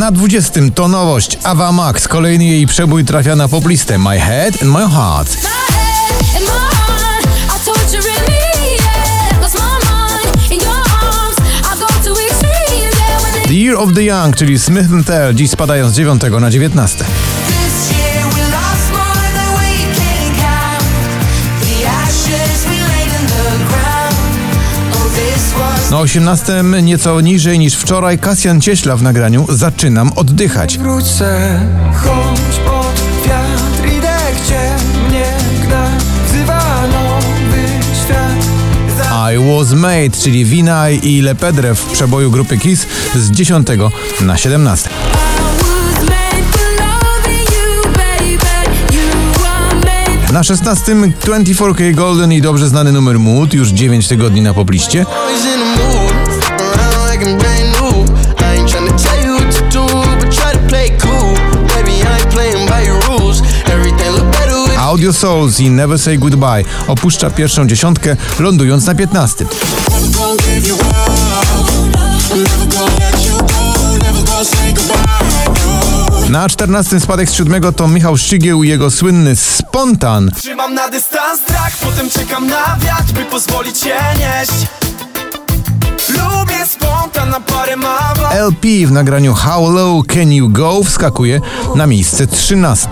Na 20 to nowość Ava Max. Kolejny jej przebój trafia na poplistę My Head and My Heart. The Year of the Young, czyli Smith Tell, dziś spadają z 9 na 19. Na 18 nieco niżej niż wczoraj Kasjan Cieśla w nagraniu Zaczynam oddychać. Wrócę, choć pod wiatr idę, gdzie mnie gna Wzywa nowy świat I Was Made, czyli Vinay i Lepedre w przeboju grupy Kiss z 10 na 17. Na 16 24K Golden i dobrze znany numer Mood, już 9 tygodni na popliście. Audio Souls i Never Say Goodbye opuszcza pierwszą dziesiątkę, lądując na 15. Na 14 spadek z siódmego to Michał Szczygieł i jego słynny Spontan. Trzymam na dystans strach, potem czekam na wiatr, by pozwolić się nieść Lubię spontan na parę mawa LP w nagraniu How Low Can You Go wskakuje na miejsce 13.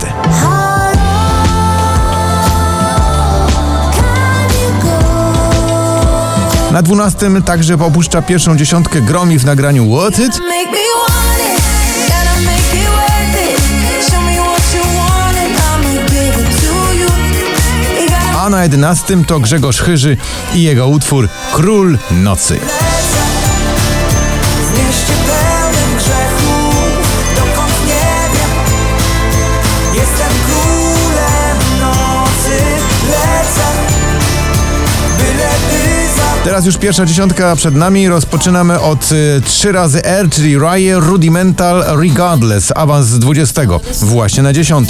Na 12 także opuszcza pierwszą dziesiątkę Gromi w nagraniu What It. Na 11 to Grzegorz Chyży i jego utwór Król Nocy. Teraz już pierwsza dziesiątka przed nami. Rozpoczynamy od y, 3 razy R, czyli Rye Rudimental Regardless. Awans z 20. Właśnie na 10.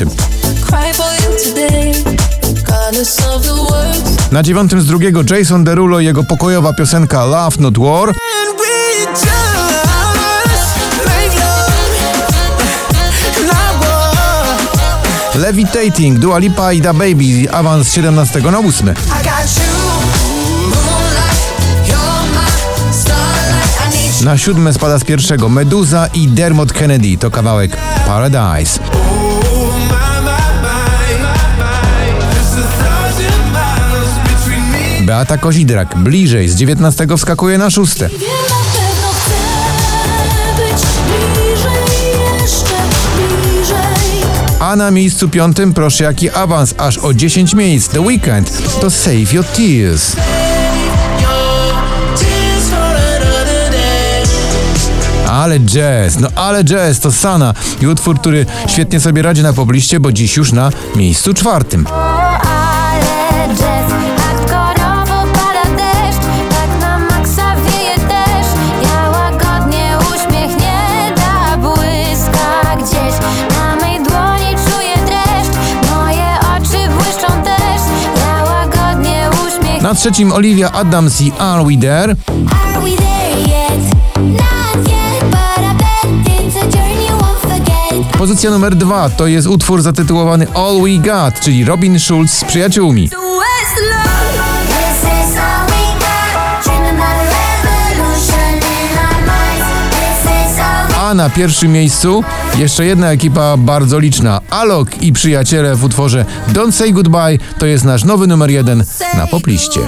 Na dziewiątym z drugiego Jason Derulo i jego pokojowa piosenka Love Not War. Levitating, Dua Lipa i Da Baby. Awans z 17 na 8. I got you Moonlight, you're my starlight. I need you. Na siódme spada z pierwszego Meduza i Dermot Kennedy. To kawałek Paradise. Beata Kozidrak bliżej z 19 wskakuje na szóste. A na miejscu piątym proszę jaki awans aż o 10 miejsc. The Weekend to Save Your Tears. Ale jazz, no ale jazz to Sana i utwór, który świetnie sobie radzi na pobliście, bo dziś już na miejscu czwartym. Na trzecim Olivia Adams i Are We There? Are we there yet? Not yet, but I bet it's a journey you won't forget. Pozycja numer dwa to jest utwór zatytułowany All We Got, czyli Robin Schulz z przyjaciółmi. A na pierwszym miejscu jeszcze jedna ekipa bardzo liczna. Alok i przyjaciele w utworze Don't Say Goodbye to jest nasz nowy numer jeden na popliście.